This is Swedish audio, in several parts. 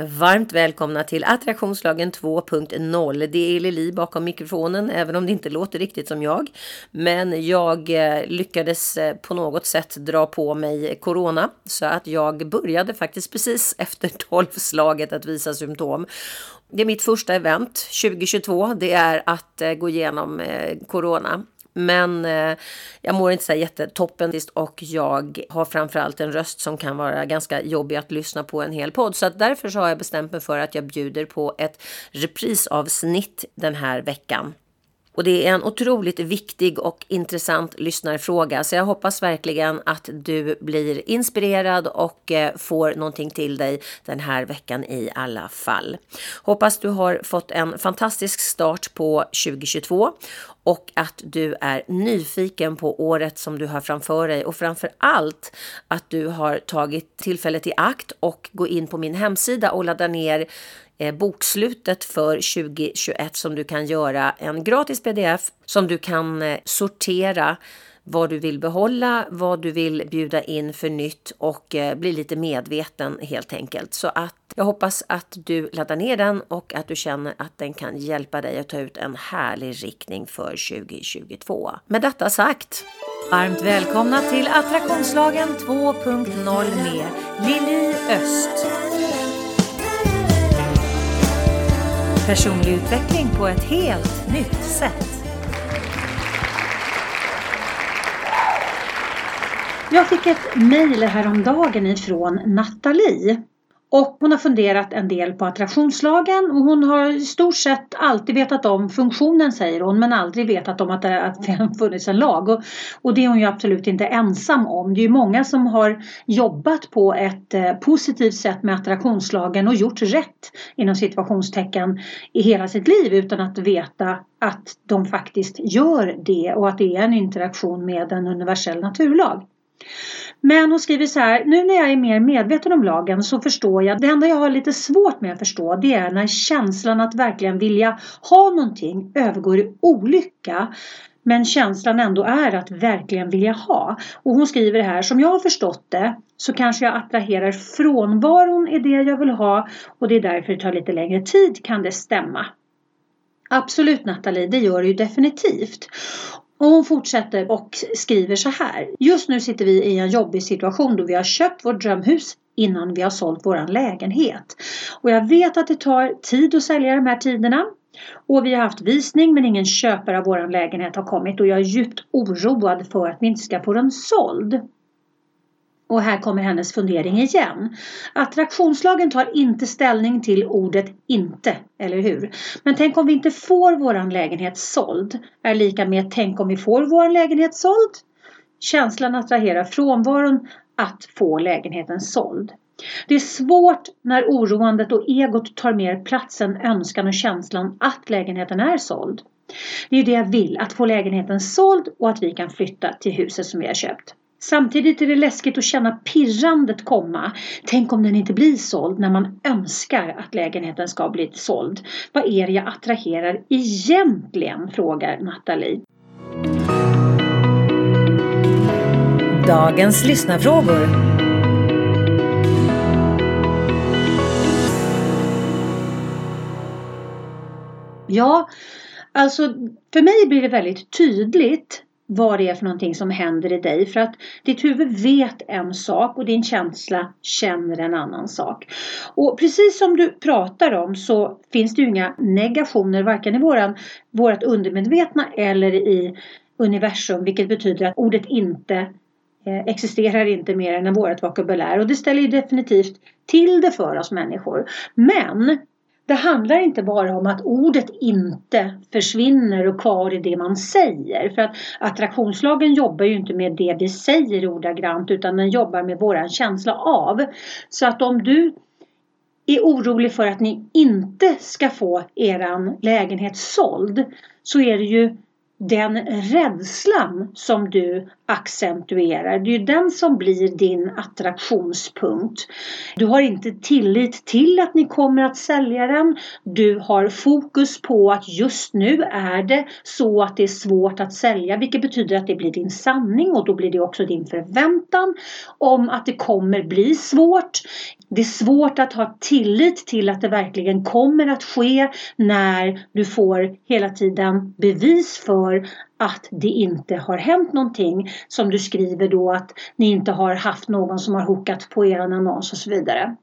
Varmt välkomna till Attraktionslagen 2.0. Det är Lili bakom mikrofonen, även om det inte låter riktigt som jag. Men jag eh, lyckades eh, på något sätt dra på mig corona, så att jag började faktiskt precis efter tolvslaget att visa symptom. Det är mitt första event 2022. Det är att eh, gå igenom corona. Men eh, jag mår inte så jättetoppen och jag har framförallt en röst som kan vara ganska jobbig att lyssna på en hel podd. Så att därför så har jag bestämt mig för att jag bjuder på ett reprisavsnitt den här veckan. Och det är en otroligt viktig och intressant lyssnarfråga. Så jag hoppas verkligen att du blir inspirerad och eh, får någonting till dig den här veckan i alla fall. Hoppas du har fått en fantastisk start på 2022 och att du är nyfiken på året som du har framför dig och framför allt att du har tagit tillfället i akt och gå in på min hemsida och ladda ner Eh, bokslutet för 2021 som du kan göra en gratis pdf som du kan eh, sortera vad du vill behålla, vad du vill bjuda in för nytt och eh, bli lite medveten helt enkelt. Så att jag hoppas att du laddar ner den och att du känner att den kan hjälpa dig att ta ut en härlig riktning för 2022. Med detta sagt, varmt välkomna till Attraktionslagen 2.0 med Lili Öst. Personlig utveckling på ett helt nytt sätt. Jag fick ett mejl häromdagen ifrån Nathalie. Och hon har funderat en del på attraktionslagen och hon har i stort sett alltid vetat om funktionen säger hon men aldrig vetat om att det har funnits en lag. Och, och det är hon ju absolut inte ensam om. Det är ju många som har jobbat på ett eh, positivt sätt med attraktionslagen och gjort rätt inom situationstecken i hela sitt liv utan att veta att de faktiskt gör det och att det är en interaktion med en universell naturlag. Men hon skriver så här, nu när jag är mer medveten om lagen så förstår jag, det enda jag har lite svårt med att förstå det är när känslan att verkligen vilja ha någonting övergår i olycka men känslan ändå är att verkligen vilja ha. Och hon skriver här, som jag har förstått det så kanske jag attraherar frånvaron i det jag vill ha och det är därför det tar lite längre tid, kan det stämma? Absolut Nathalie, det gör det ju definitivt. Och hon fortsätter och skriver så här. Just nu sitter vi i en jobbig situation då vi har köpt vårt drömhus innan vi har sålt vår lägenhet. Och jag vet att det tar tid att sälja de här tiderna. Och vi har haft visning men ingen köpare av vår lägenhet har kommit och jag är djupt oroad för att vi inte ska få den såld. Och här kommer hennes fundering igen. Attraktionslagen tar inte ställning till ordet inte, eller hur? Men tänk om vi inte får våran lägenhet såld är lika med tänk om vi får vår lägenhet såld? Känslan attraherar frånvaron att få lägenheten såld. Det är svårt när oroandet och egot tar mer plats än önskan och känslan att lägenheten är såld. Det är det jag vill, att få lägenheten såld och att vi kan flytta till huset som vi har köpt. Samtidigt är det läskigt att känna pirrandet komma. Tänk om den inte blir såld när man önskar att lägenheten ska bli såld. Vad är det jag attraherar egentligen? frågar Nathalie. Dagens lyssnarfrågor. Ja, alltså för mig blir det väldigt tydligt vad det är för någonting som händer i dig. För att ditt huvud vet en sak och din känsla känner en annan sak. Och precis som du pratar om så finns det ju inga negationer varken i våran, vårat undermedvetna eller i universum. Vilket betyder att ordet inte eh, existerar inte mer än vårt vokabulär. Och det ställer ju definitivt till det för oss människor. Men det handlar inte bara om att ordet inte försvinner och kvar i det man säger. För att attraktionslagen jobbar ju inte med det vi säger ordagrant utan den jobbar med våran känsla av. Så att om du är orolig för att ni inte ska få eran lägenhet såld så är det ju den rädslan som du accentuerar. Det är ju den som blir din attraktionspunkt. Du har inte tillit till att ni kommer att sälja den. Du har fokus på att just nu är det så att det är svårt att sälja vilket betyder att det blir din sanning och då blir det också din förväntan om att det kommer bli svårt. Det är svårt att ha tillit till att det verkligen kommer att ske när du får hela tiden bevis för att det inte har hänt någonting. Som du skriver då att ni inte har haft någon som har hookat på er annons och så vidare.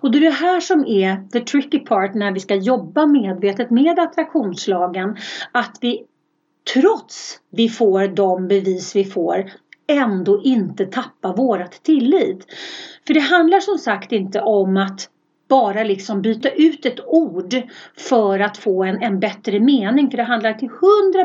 Och det är det här som är the tricky part när vi ska jobba medvetet med attraktionslagen. Att vi trots vi får de bevis vi får ändå inte tappa vårat tillit. För det handlar som sagt inte om att bara liksom byta ut ett ord för att få en, en bättre mening. För det handlar till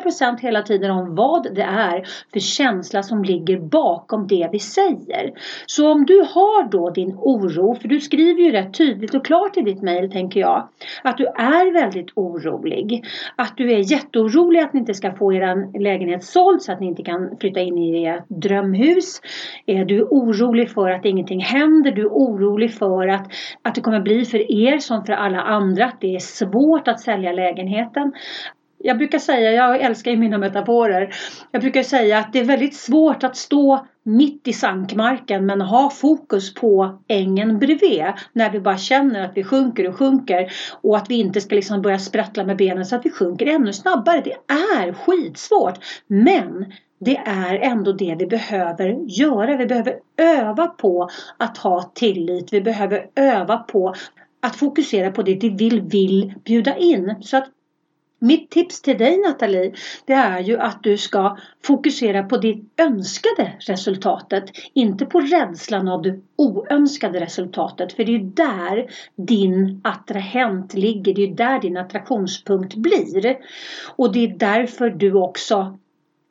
100% hela tiden om vad det är för känsla som ligger bakom det vi säger. Så om du har då din oro, för du skriver ju rätt tydligt och klart i ditt mejl tänker jag, att du är väldigt orolig. Att du är jätteorolig att ni inte ska få er lägenhet såld så att ni inte kan flytta in i ert drömhus. Du är orolig för att ingenting händer. Du är orolig för att, att det kommer bli för er som för alla andra att det är svårt att sälja lägenheten. Jag brukar säga, jag älskar ju mina metaforer. Jag brukar säga att det är väldigt svårt att stå mitt i sankmarken men ha fokus på ängen bredvid. När vi bara känner att vi sjunker och sjunker och att vi inte ska liksom börja sprattla med benen så att vi sjunker ännu snabbare. Det är skitsvårt. Men det är ändå det vi behöver göra. Vi behöver öva på att ha tillit. Vi behöver öva på att fokusera på det vi vill, vill bjuda in. Så att mitt tips till dig Nathalie, det är ju att du ska fokusera på det önskade resultatet. Inte på rädslan av det oönskade resultatet. För det är där din attrahent ligger. Det är där din attraktionspunkt blir. Och det är därför du också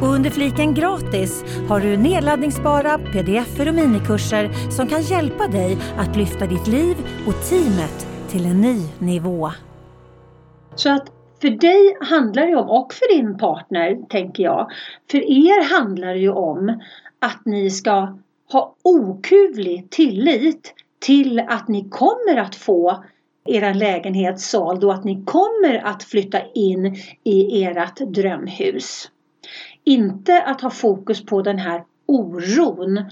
Och under fliken gratis har du nedladdningsbara pdf och minikurser som kan hjälpa dig att lyfta ditt liv och teamet till en ny nivå. Så att för dig handlar det om, och för din partner tänker jag, för er handlar det ju om att ni ska ha okuvlig tillit till att ni kommer att få er lägenhet såld och att ni kommer att flytta in i ert drömhus. Inte att ha fokus på den här oron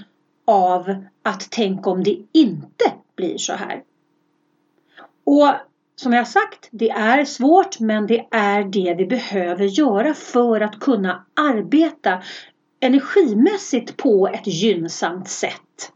av att tänk om det inte blir så här. Och som jag sagt, det är svårt men det är det vi behöver göra för att kunna arbeta energimässigt på ett gynnsamt sätt.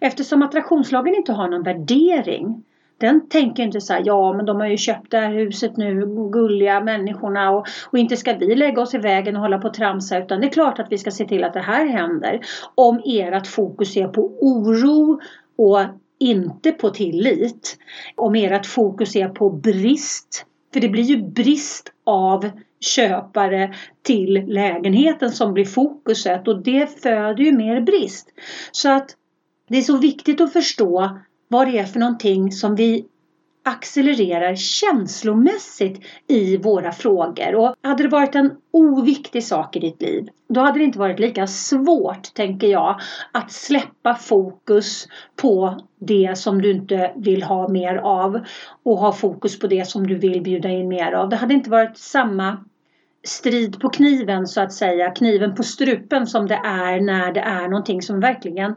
Eftersom attraktionslagen inte har någon värdering den tänker inte så här, ja men de har ju köpt det här huset nu, gulliga människorna och, och inte ska vi lägga oss i vägen och hålla på och tramsa utan det är klart att vi ska se till att det här händer. Om ert fokus är på oro och inte på tillit. Om ert fokus är på brist. För det blir ju brist av köpare till lägenheten som blir fokuset och det föder ju mer brist. Så att det är så viktigt att förstå vad det är för någonting som vi accelererar känslomässigt i våra frågor. Och hade det varit en oviktig sak i ditt liv, då hade det inte varit lika svårt, tänker jag, att släppa fokus på det som du inte vill ha mer av och ha fokus på det som du vill bjuda in mer av. Det hade inte varit samma strid på kniven så att säga, kniven på strupen som det är när det är någonting som verkligen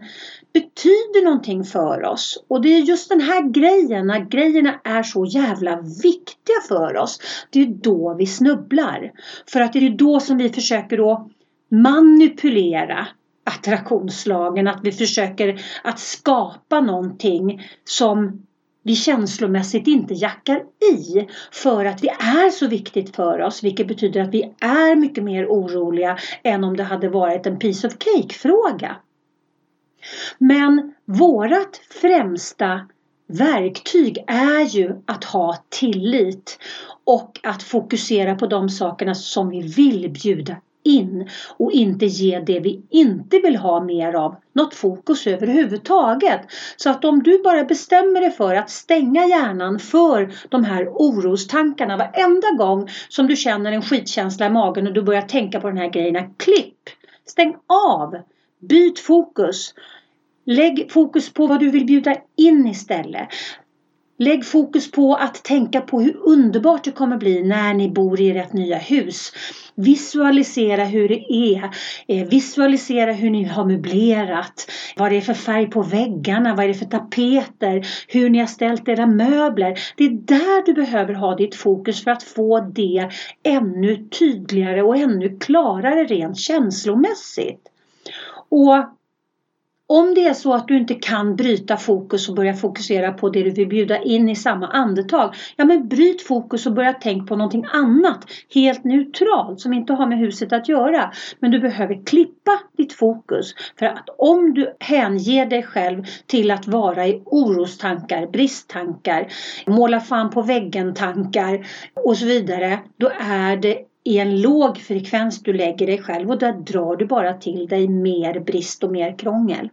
betyder någonting för oss. Och det är just den här grejen, när grejerna är så jävla viktiga för oss, det är då vi snubblar. För att det är då som vi försöker då manipulera attraktionslagen, att vi försöker att skapa någonting som vi känslomässigt inte jackar i för att det är så viktigt för oss vilket betyder att vi är mycket mer oroliga än om det hade varit en piece of cake fråga. Men vårat främsta verktyg är ju att ha tillit och att fokusera på de sakerna som vi vill bjuda in och inte ge det vi inte vill ha mer av något fokus överhuvudtaget. Så att om du bara bestämmer dig för att stänga hjärnan för de här orostankarna varenda gång som du känner en skitkänsla i magen och du börjar tänka på den här grejen. Klipp! Stäng av! Byt fokus! Lägg fokus på vad du vill bjuda in istället. Lägg fokus på att tänka på hur underbart det kommer bli när ni bor i ert nya hus. Visualisera hur det är. Eh, visualisera hur ni har möblerat. Vad det är för färg på väggarna. Vad är det för tapeter. Hur ni har ställt era möbler. Det är där du behöver ha ditt fokus för att få det ännu tydligare och ännu klarare rent känslomässigt. Och om det är så att du inte kan bryta fokus och börja fokusera på det du vill bjuda in i samma andetag. Ja men bryt fokus och börja tänka på någonting annat. Helt neutralt som inte har med huset att göra. Men du behöver klippa ditt fokus. För att om du hänger dig själv till att vara i orostankar, bristtankar, måla fan på väggen tankar och så vidare. Då är det i en låg frekvens du lägger dig själv och där drar du bara till dig mer brist och mer krångel.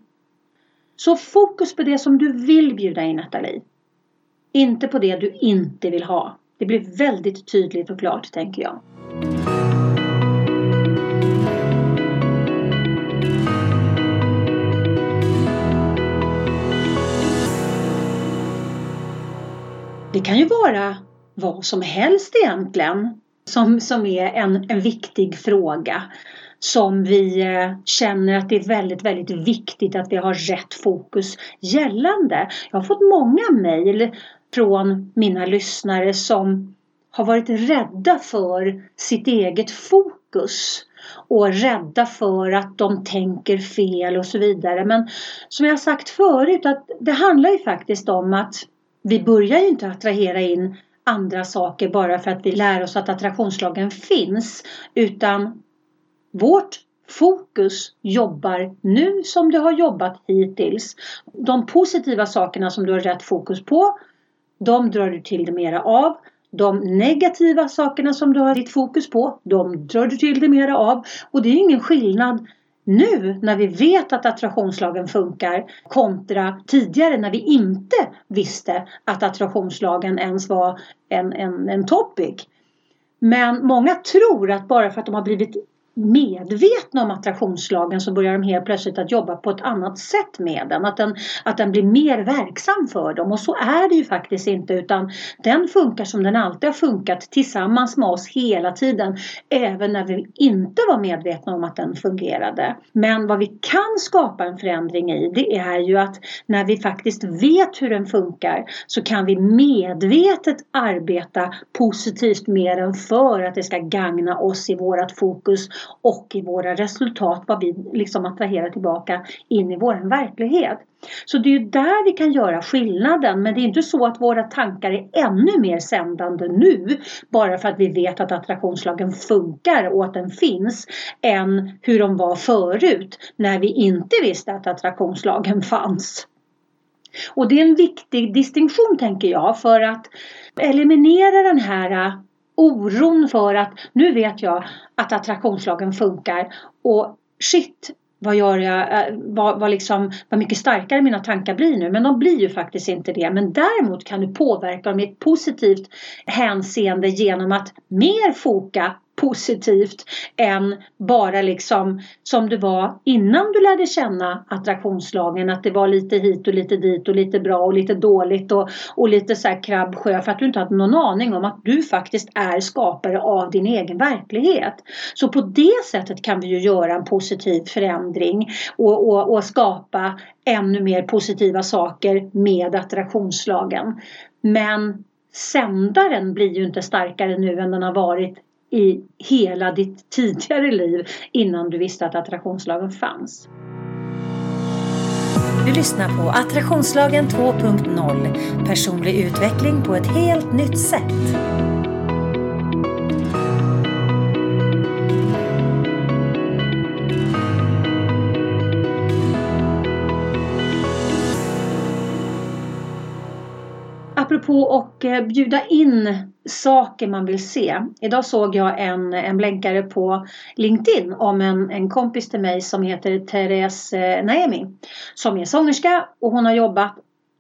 Så fokus på det som du vill bjuda in Nathalie. Inte på det du inte vill ha. Det blir väldigt tydligt och klart tänker jag. Det kan ju vara vad som helst egentligen som, som är en, en viktig fråga som vi eh, känner att det är väldigt, väldigt viktigt att vi har rätt fokus gällande. Jag har fått många mejl från mina lyssnare som har varit rädda för sitt eget fokus och rädda för att de tänker fel och så vidare. Men som jag sagt förut att det handlar ju faktiskt om att vi börjar ju inte attrahera in andra saker bara för att vi lär oss att attraktionslagen finns utan vårt fokus jobbar nu som det har jobbat hittills. De positiva sakerna som du har rätt fokus på, de drar du till dig mera av. De negativa sakerna som du har ditt fokus på, de drar du till dig mera av. Och det är ingen skillnad nu när vi vet att attraktionslagen funkar kontra tidigare när vi inte visste att attraktionslagen ens var en, en, en topic. Men många tror att bara för att de har blivit medvetna om attraktionslagen så börjar de helt plötsligt att jobba på ett annat sätt med den. Att den, att den blir mer verksam för dem och så är det ju faktiskt inte utan den funkar som den alltid har funkat tillsammans med oss hela tiden. Även när vi inte var medvetna om att den fungerade. Men vad vi kan skapa en förändring i det är ju att när vi faktiskt vet hur den funkar så kan vi medvetet arbeta positivt med den för att det ska gagna oss i vårat fokus och i våra resultat, vad vi liksom attraherar tillbaka in i vår verklighet. Så det är ju där vi kan göra skillnaden men det är inte så att våra tankar är ännu mer sändande nu bara för att vi vet att attraktionslagen funkar och att den finns än hur de var förut när vi inte visste att attraktionslagen fanns. Och det är en viktig distinktion tänker jag för att eliminera den här oron för att nu vet jag att attraktionslagen funkar och shit vad gör jag, äh, vad, vad, liksom, vad mycket starkare mina tankar blir nu. Men de blir ju faktiskt inte det. Men däremot kan du påverka dem i ett positivt hänseende genom att mer foka positivt än bara liksom som det var innan du lärde känna attraktionslagen. Att det var lite hit och lite dit och lite bra och lite dåligt och, och lite så här krabbsjö för att du inte hade någon aning om att du faktiskt är skapare av din egen verklighet. Så på det sättet kan vi ju göra en positiv förändring och, och, och skapa ännu mer positiva saker med attraktionslagen. Men sändaren blir ju inte starkare nu än den har varit i hela ditt tidigare liv innan du visste att attraktionslagen fanns. Du lyssnar på Attraktionslagen 2.0 Personlig utveckling på ett helt nytt sätt. Apropå att eh, bjuda in saker man vill se. Idag såg jag en, en blänkare på LinkedIn om en, en kompis till mig som heter Therese eh, Naemi. Som är sångerska och hon har jobbat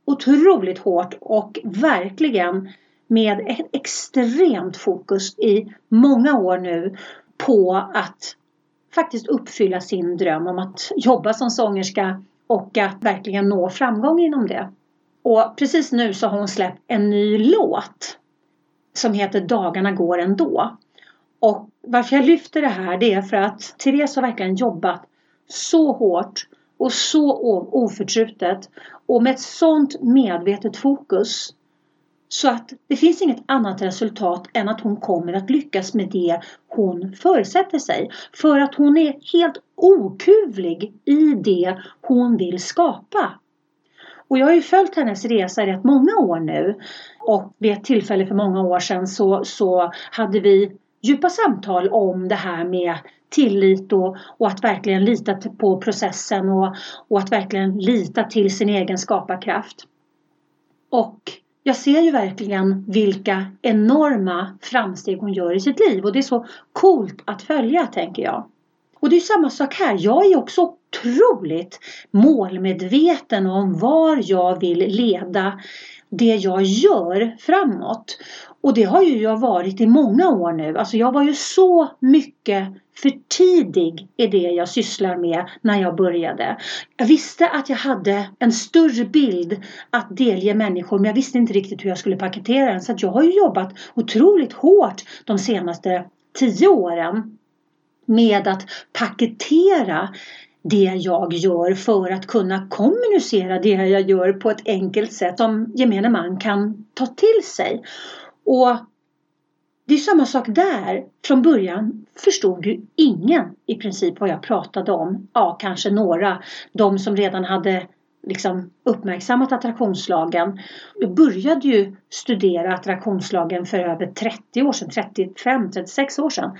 otroligt hårt och verkligen med ett extremt fokus i många år nu på att faktiskt uppfylla sin dröm om att jobba som sångerska och att verkligen nå framgång inom det. Och precis nu så har hon släppt en ny låt som heter Dagarna går ändå. Och varför jag lyfter det här det är för att Therese har verkligen jobbat så hårt och så oförtrutet och med ett sånt medvetet fokus så att det finns inget annat resultat än att hon kommer att lyckas med det hon förutsätter sig. För att hon är helt okuvlig i det hon vill skapa. Och jag har ju följt hennes resa i rätt många år nu. Och vid ett tillfälle för många år sedan så, så hade vi djupa samtal om det här med tillit och, och att verkligen lita på processen och, och att verkligen lita till sin egen skaparkraft. Och jag ser ju verkligen vilka enorma framsteg hon gör i sitt liv och det är så coolt att följa tänker jag. Och det är samma sak här. Jag är också otroligt målmedveten om var jag vill leda det jag gör framåt. Och det har ju jag varit i många år nu. Alltså jag var ju så mycket för tidig i det jag sysslar med när jag började. Jag visste att jag hade en större bild att delge människor men jag visste inte riktigt hur jag skulle paketera den. Så jag har ju jobbat otroligt hårt de senaste tio åren med att paketera det jag gör för att kunna kommunicera det jag gör på ett enkelt sätt som gemene man kan ta till sig. Och det är samma sak där. Från början förstod ju ingen i princip vad jag pratade om. Ja, kanske några. De som redan hade liksom uppmärksammat attraktionslagen. Jag började ju studera attraktionslagen för över 30 år sedan, 35-36 år sedan.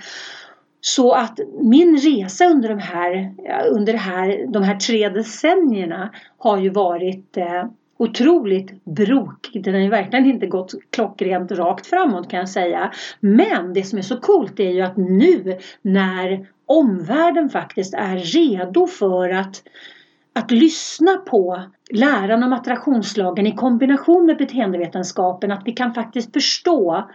Så att min resa under de här, under här, de här tre decennierna har ju varit eh, otroligt brokig. Den har ju verkligen inte gått klockrent rakt framåt kan jag säga. Men det som är så coolt är ju att nu när omvärlden faktiskt är redo för att att lyssna på läran om attraktionslagen i kombination med beteendevetenskapen, att vi kan faktiskt förstå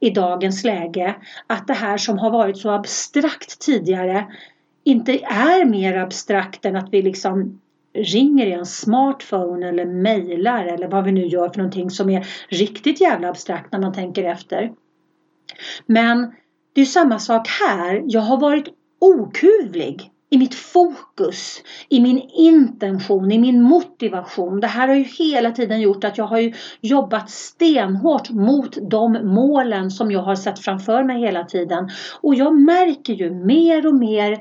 i dagens läge att det här som har varit så abstrakt tidigare inte är mer abstrakt än att vi liksom ringer i en smartphone eller mejlar eller vad vi nu gör för någonting som är riktigt jävla abstrakt när man tänker efter. Men det är samma sak här. Jag har varit okuvlig i mitt fokus, i min intention, i min motivation. Det här har ju hela tiden gjort att jag har jobbat stenhårt mot de målen som jag har sett framför mig hela tiden. Och jag märker ju mer och mer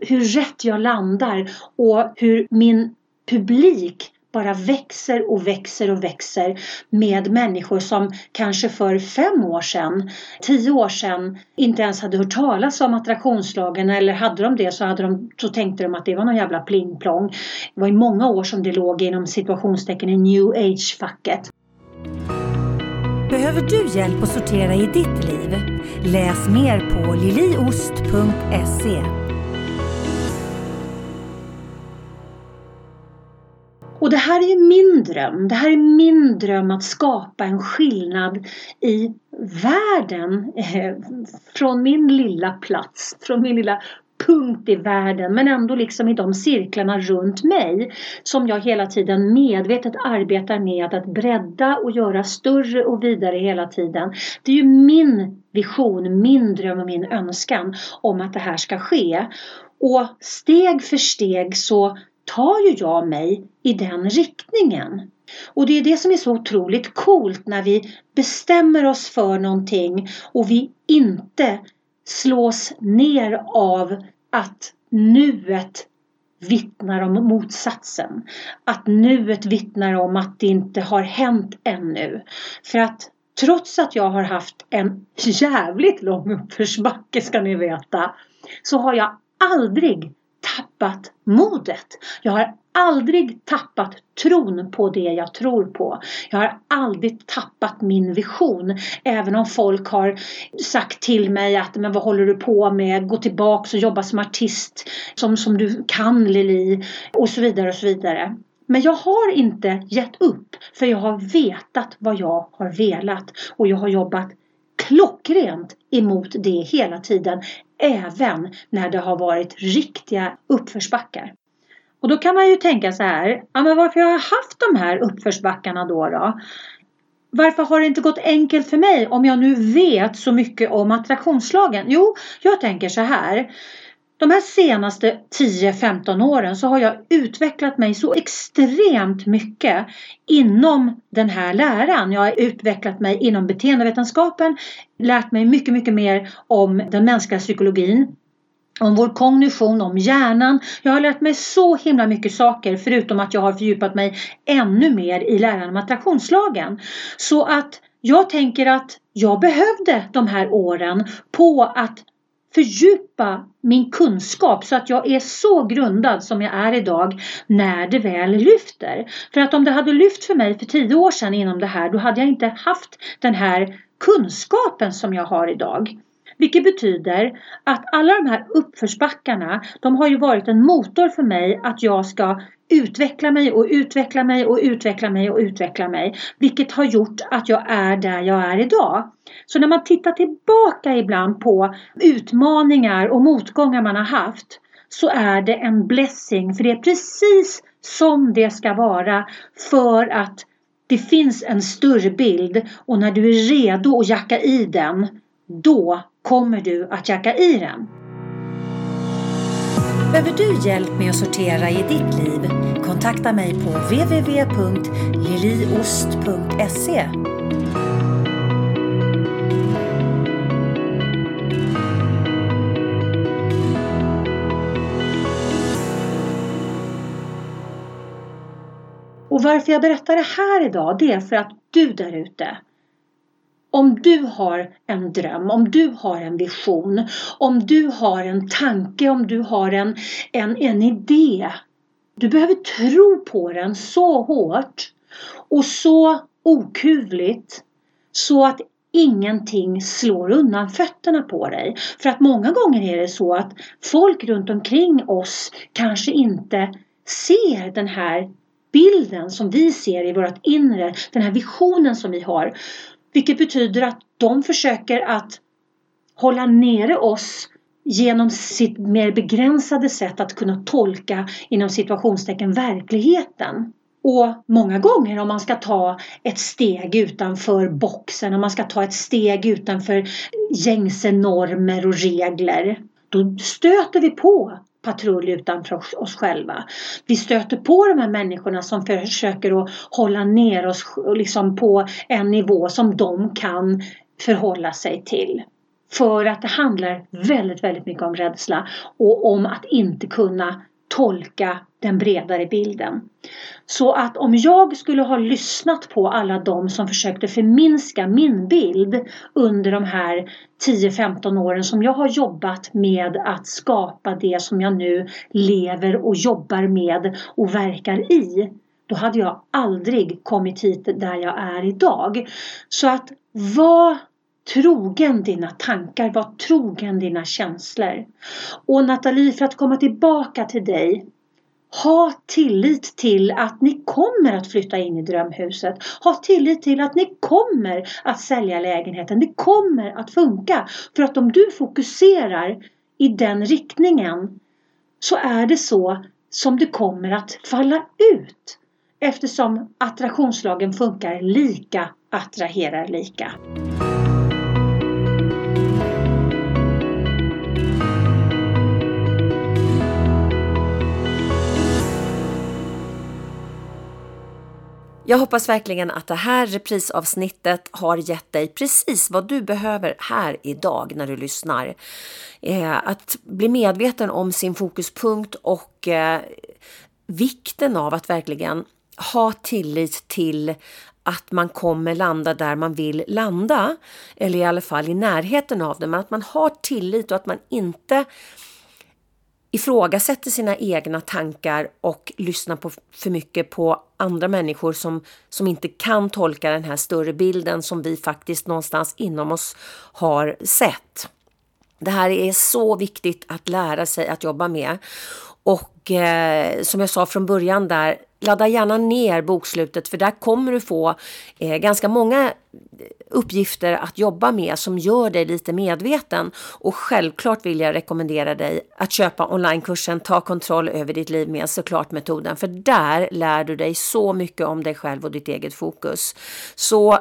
hur rätt jag landar och hur min publik bara växer och växer och växer med människor som kanske för fem år sedan, tio år sedan inte ens hade hört talas om attraktionslagen eller hade de det så, hade de, så tänkte de att det var någon jävla pling-plong. Det var i många år som det låg inom situationstecken i new age-facket. Behöver du hjälp att sortera i ditt liv? Läs mer på liliost.se Och det här är ju min dröm. Det här är min dröm att skapa en skillnad i världen. Eh, från min lilla plats, från min lilla punkt i världen men ändå liksom i de cirklarna runt mig som jag hela tiden medvetet arbetar med att bredda och göra större och vidare hela tiden. Det är ju min vision, min dröm och min önskan om att det här ska ske. Och steg för steg så tar ju jag mig i den riktningen. Och det är det som är så otroligt coolt när vi bestämmer oss för någonting och vi inte slås ner av att nuet vittnar om motsatsen. Att nuet vittnar om att det inte har hänt ännu. För att trots att jag har haft en jävligt lång uppförsbacke ska ni veta så har jag aldrig tappat modet. Jag har aldrig tappat tron på det jag tror på. Jag har aldrig tappat min vision. Även om folk har sagt till mig att men vad håller du på med? Gå tillbaks och jobba som artist som, som du kan Lili och så vidare och så vidare. Men jag har inte gett upp för jag har vetat vad jag har velat och jag har jobbat klockrent emot det hela tiden även när det har varit riktiga uppförsbackar. Och då kan man ju tänka så här, ja men varför har jag haft de här uppförsbackarna då? då? Varför har det inte gått enkelt för mig om jag nu vet så mycket om attraktionslagen? Jo, jag tänker så här. De här senaste 10-15 åren så har jag utvecklat mig så extremt mycket inom den här läran. Jag har utvecklat mig inom beteendevetenskapen, lärt mig mycket, mycket mer om den mänskliga psykologin, om vår kognition, om hjärnan. Jag har lärt mig så himla mycket saker förutom att jag har fördjupat mig ännu mer i läran om attraktionslagen. Så att jag tänker att jag behövde de här åren på att fördjupa min kunskap så att jag är så grundad som jag är idag när det väl lyfter. För att om det hade lyft för mig för tio år sedan inom det här då hade jag inte haft den här kunskapen som jag har idag. Vilket betyder att alla de här uppförsbackarna de har ju varit en motor för mig att jag ska utveckla mig och utveckla mig och utveckla mig och utveckla mig. Vilket har gjort att jag är där jag är idag. Så när man tittar tillbaka ibland på utmaningar och motgångar man har haft så är det en blessing för det är precis som det ska vara för att det finns en större bild och när du är redo att jacka i den då kommer du att jacka i den. Behöver du hjälp med att sortera i ditt liv? Kontakta mig på www.liliost.se Och varför jag berättar det här idag det är för att du där ute om du har en dröm, om du har en vision, om du har en tanke, om du har en, en, en idé. Du behöver tro på den så hårt och så okuvligt så att ingenting slår undan fötterna på dig. För att många gånger är det så att folk runt omkring oss kanske inte ser den här bilden som vi ser i vårt inre, den här visionen som vi har. Vilket betyder att de försöker att hålla nere oss genom sitt mer begränsade sätt att kunna tolka inom situationstecken verkligheten. Och många gånger om man ska ta ett steg utanför boxen, om man ska ta ett steg utanför gängse normer och regler, då stöter vi på patrull utanför oss själva. Vi stöter på de här människorna som försöker att hålla ner oss liksom på en nivå som de kan förhålla sig till. För att det handlar väldigt, väldigt mycket om rädsla och om att inte kunna tolka den bredare bilden. Så att om jag skulle ha lyssnat på alla de som försökte förminska min bild under de här 10-15 åren som jag har jobbat med att skapa det som jag nu lever och jobbar med och verkar i. Då hade jag aldrig kommit hit där jag är idag. Så att vad trogen dina tankar, var trogen dina känslor. Och Nathalie, för att komma tillbaka till dig. Ha tillit till att ni kommer att flytta in i drömhuset. Ha tillit till att ni kommer att sälja lägenheten. Det kommer att funka. För att om du fokuserar i den riktningen så är det så som det kommer att falla ut. Eftersom attraktionslagen funkar lika attraherar lika. Jag hoppas verkligen att det här reprisavsnittet har gett dig precis vad du behöver här idag när du lyssnar. Eh, att bli medveten om sin fokuspunkt och eh, vikten av att verkligen ha tillit till att man kommer landa där man vill landa. Eller i alla fall i närheten av det. Men att man har tillit och att man inte ifrågasätter sina egna tankar och lyssnar på för mycket på andra människor som, som inte kan tolka den här större bilden som vi faktiskt någonstans inom oss har sett. Det här är så viktigt att lära sig att jobba med. Och eh, som jag sa från början där, ladda gärna ner bokslutet för där kommer du få eh, ganska många uppgifter att jobba med som gör dig lite medveten. Och självklart vill jag rekommendera dig att köpa onlinekursen Ta kontroll över ditt liv med såklart-metoden. För där lär du dig så mycket om dig själv och ditt eget fokus. Så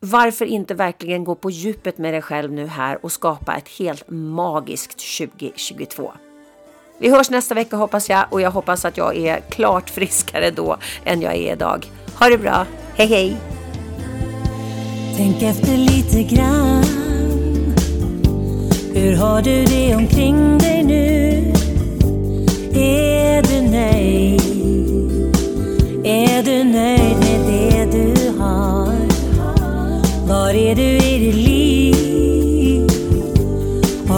varför inte verkligen gå på djupet med dig själv nu här och skapa ett helt magiskt 2022? Vi hörs nästa vecka hoppas jag och jag hoppas att jag är klart friskare då än jag är idag. Ha det bra, hej hej! Tänk efter lite grann Hur har du det omkring dig nu? Är du nöjd? Är du nöjd med det du har? Var är du i ditt liv?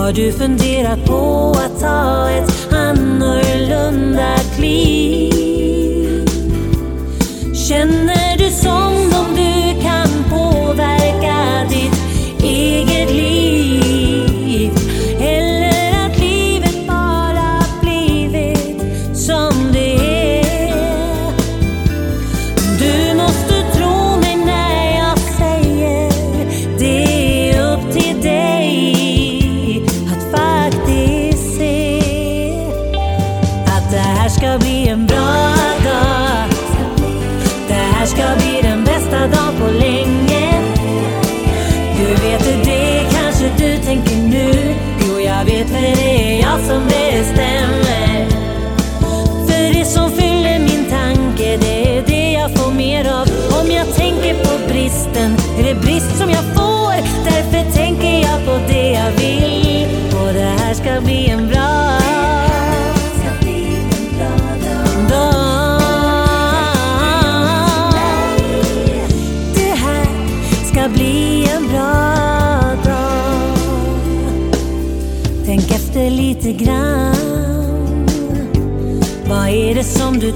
Har du funderat på att ta ett annorlunda kliv? Känner du som om du kan påverka ditt eget liv? Det är